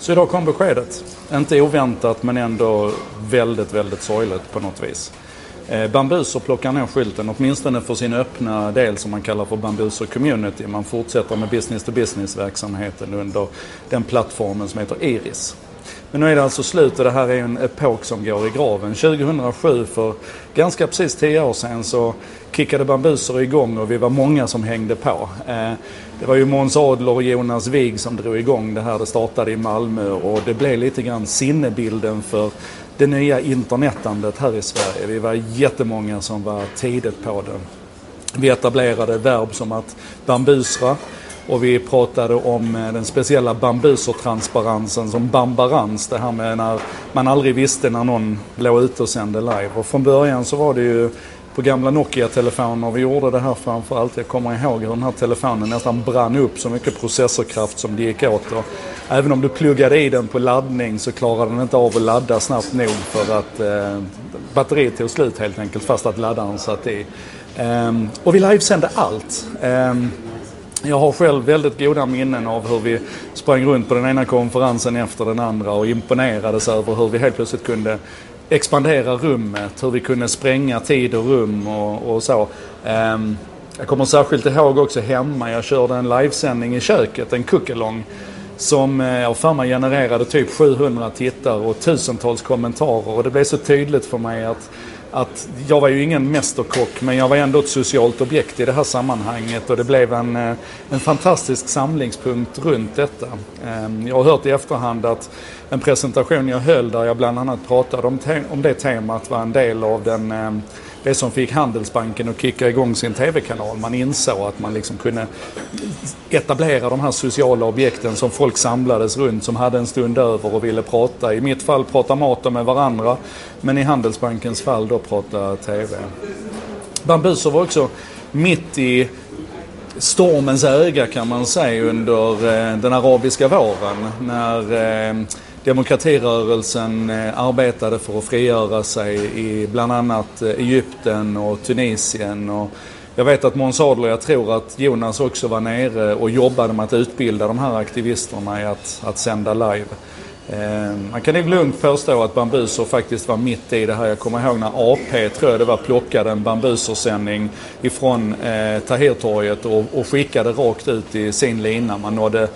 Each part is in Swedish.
Så idag kom beskedet. Inte oväntat men ändå väldigt, väldigt sorgligt på något vis. Eh, bambuser plockar ner skylten, åtminstone för sin öppna del som man kallar för Bambuser Community. Man fortsätter med business to business verksamheten under den plattformen som heter Iris. Men nu är det alltså slut och det här är en epok som går i graven. 2007, för ganska precis tio år sedan, så kickade Bambuser igång och vi var många som hängde på. Eh, det var ju Måns Adler och Jonas Wig som drog igång det här. Det startade i Malmö och det blev lite grann sinnebilden för det nya internetandet här i Sverige. Vi var jättemånga som var tidigt på det. Vi etablerade verb som att bambusra och vi pratade om eh, den speciella bambusertransparensen som bambarans. Det här med när man aldrig visste när någon låg ute och sände live. Och från början så var det ju på gamla Nokia-telefoner vi gjorde det här framförallt. Jag kommer ihåg hur den här telefonen nästan brann upp så mycket processorkraft som det gick åt. Och även om du pluggade i den på laddning så klarade den inte av att ladda snabbt nog för att eh, batteriet tog slut helt enkelt fast att laddaren satt i. Um, och vi livesände allt. Um, jag har själv väldigt goda minnen av hur vi sprang runt på den ena konferensen efter den andra och imponerades över hur vi helt plötsligt kunde expandera rummet, hur vi kunde spränga tid och rum och, och så. Um, jag kommer särskilt ihåg också hemma, jag körde en livesändning i köket, en cookalong som eh, jag för mig genererade typ 700 tittare och tusentals kommentarer och det blev så tydligt för mig att att jag var ju ingen mästerkock men jag var ändå ett socialt objekt i det här sammanhanget och det blev en, eh, en fantastisk samlingspunkt runt detta. Ehm, jag har hört i efterhand att en presentation jag höll där jag bland annat pratade om, om det temat var en del av den ehm, det som fick Handelsbanken att kicka igång sin tv-kanal. Man insåg att man liksom kunde etablera de här sociala objekten som folk samlades runt, som hade en stund över och ville prata. I mitt fall prata mat med varandra, men i Handelsbankens fall då prata tv. Bambuser var också mitt i stormens öga kan man säga under eh, den arabiska våren. När eh, demokratirörelsen eh, arbetade för att frigöra sig i bland annat eh, Egypten och Tunisien. Och jag vet att Måns Adler, jag tror att Jonas också var nere och jobbade med att utbilda de här aktivisterna i att, att sända live. Eh, man kan nog lugnt påstå att Bambuser faktiskt var mitt i det här. Jag kommer ihåg när AP, tror jag det var, plockade en Bambuser-sändning ifrån eh, Tahirtorget och, och skickade rakt ut i sin lina. Man nådde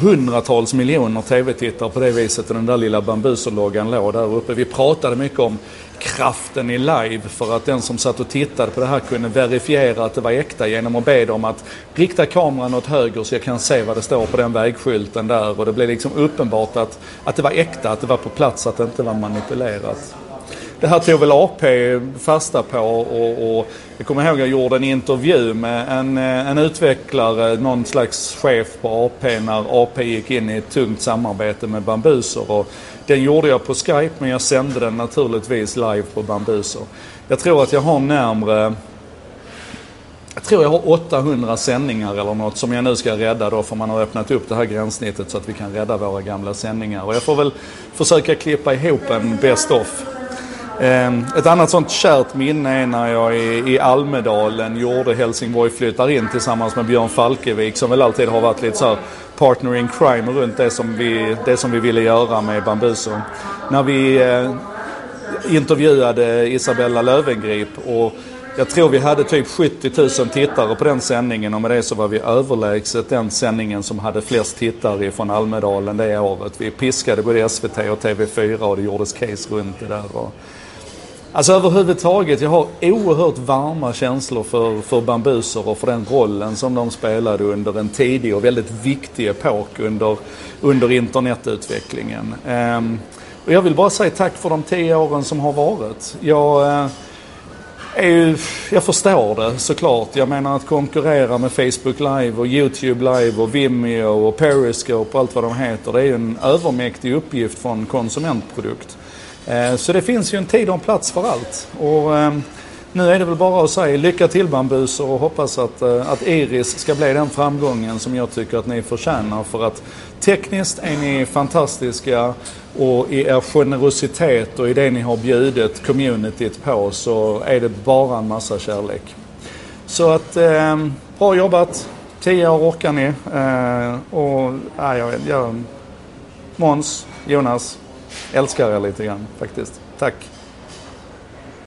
hundratals miljoner tv-tittare på det viset och den där lilla bambuserloggan låg där uppe. Vi pratade mycket om kraften i live för att den som satt och tittade på det här kunde verifiera att det var äkta genom att be dem att rikta kameran åt höger så jag kan se vad det står på den vägskylten där och det blev liksom uppenbart att, att det var äkta, att det var på plats, att det inte var manipulerat. Det här tog väl AP fasta på och, och jag kommer ihåg att jag gjorde en intervju med en, eh, en utvecklare, någon slags chef på AP när AP gick in i ett tungt samarbete med Bambuser. Och den gjorde jag på Skype men jag sände den naturligtvis live på Bambuser. Jag tror att jag har närmre jag tror jag har 800 sändningar eller något som jag nu ska rädda då för man har öppnat upp det här gränssnittet så att vi kan rädda våra gamla sändningar. Och jag får väl försöka klippa ihop en best of Ehm, ett annat sånt kärt minne är när jag i, Almedalen gjorde Helsingborg flyttar in tillsammans med Björn Falkevik som väl alltid har varit lite så här partner in crime runt det som vi, det som vi ville göra med Bambuso. När vi eh, intervjuade Isabella Lövengrip och jag tror vi hade typ 70 000 tittare på den sändningen och med det så var vi överlägset den sändningen som hade flest tittare från Almedalen det året. Vi piskade både SVT och TV4 och det gjordes case runt det där. Alltså överhuvudtaget, jag har oerhört varma känslor för, för bambuser och för den rollen som de spelade under en tidig och väldigt viktig epok under, under internetutvecklingen. Um, och jag vill bara säga tack för de tio åren som har varit. Jag, uh, ju, jag förstår det såklart. Jag menar att konkurrera med Facebook Live och YouTube Live och Vimeo och Periscope och allt vad de heter. Det är ju en övermäktig uppgift från konsumentprodukt. Eh, så det finns ju en tid och en plats för allt. Och ehm, nu är det väl bara att säga lycka till bambuser och hoppas att, eh, att Iris ska bli den framgången som jag tycker att ni förtjänar. För att tekniskt är ni fantastiska och i er generositet och i det ni har bjudit communityt på så är det bara en massa kärlek. Så att eh, bra jobbat. 10 år orkar ni. Eh, och, äh, jag, jag Måns, Jonas, älskar er lite grann faktiskt. Tack!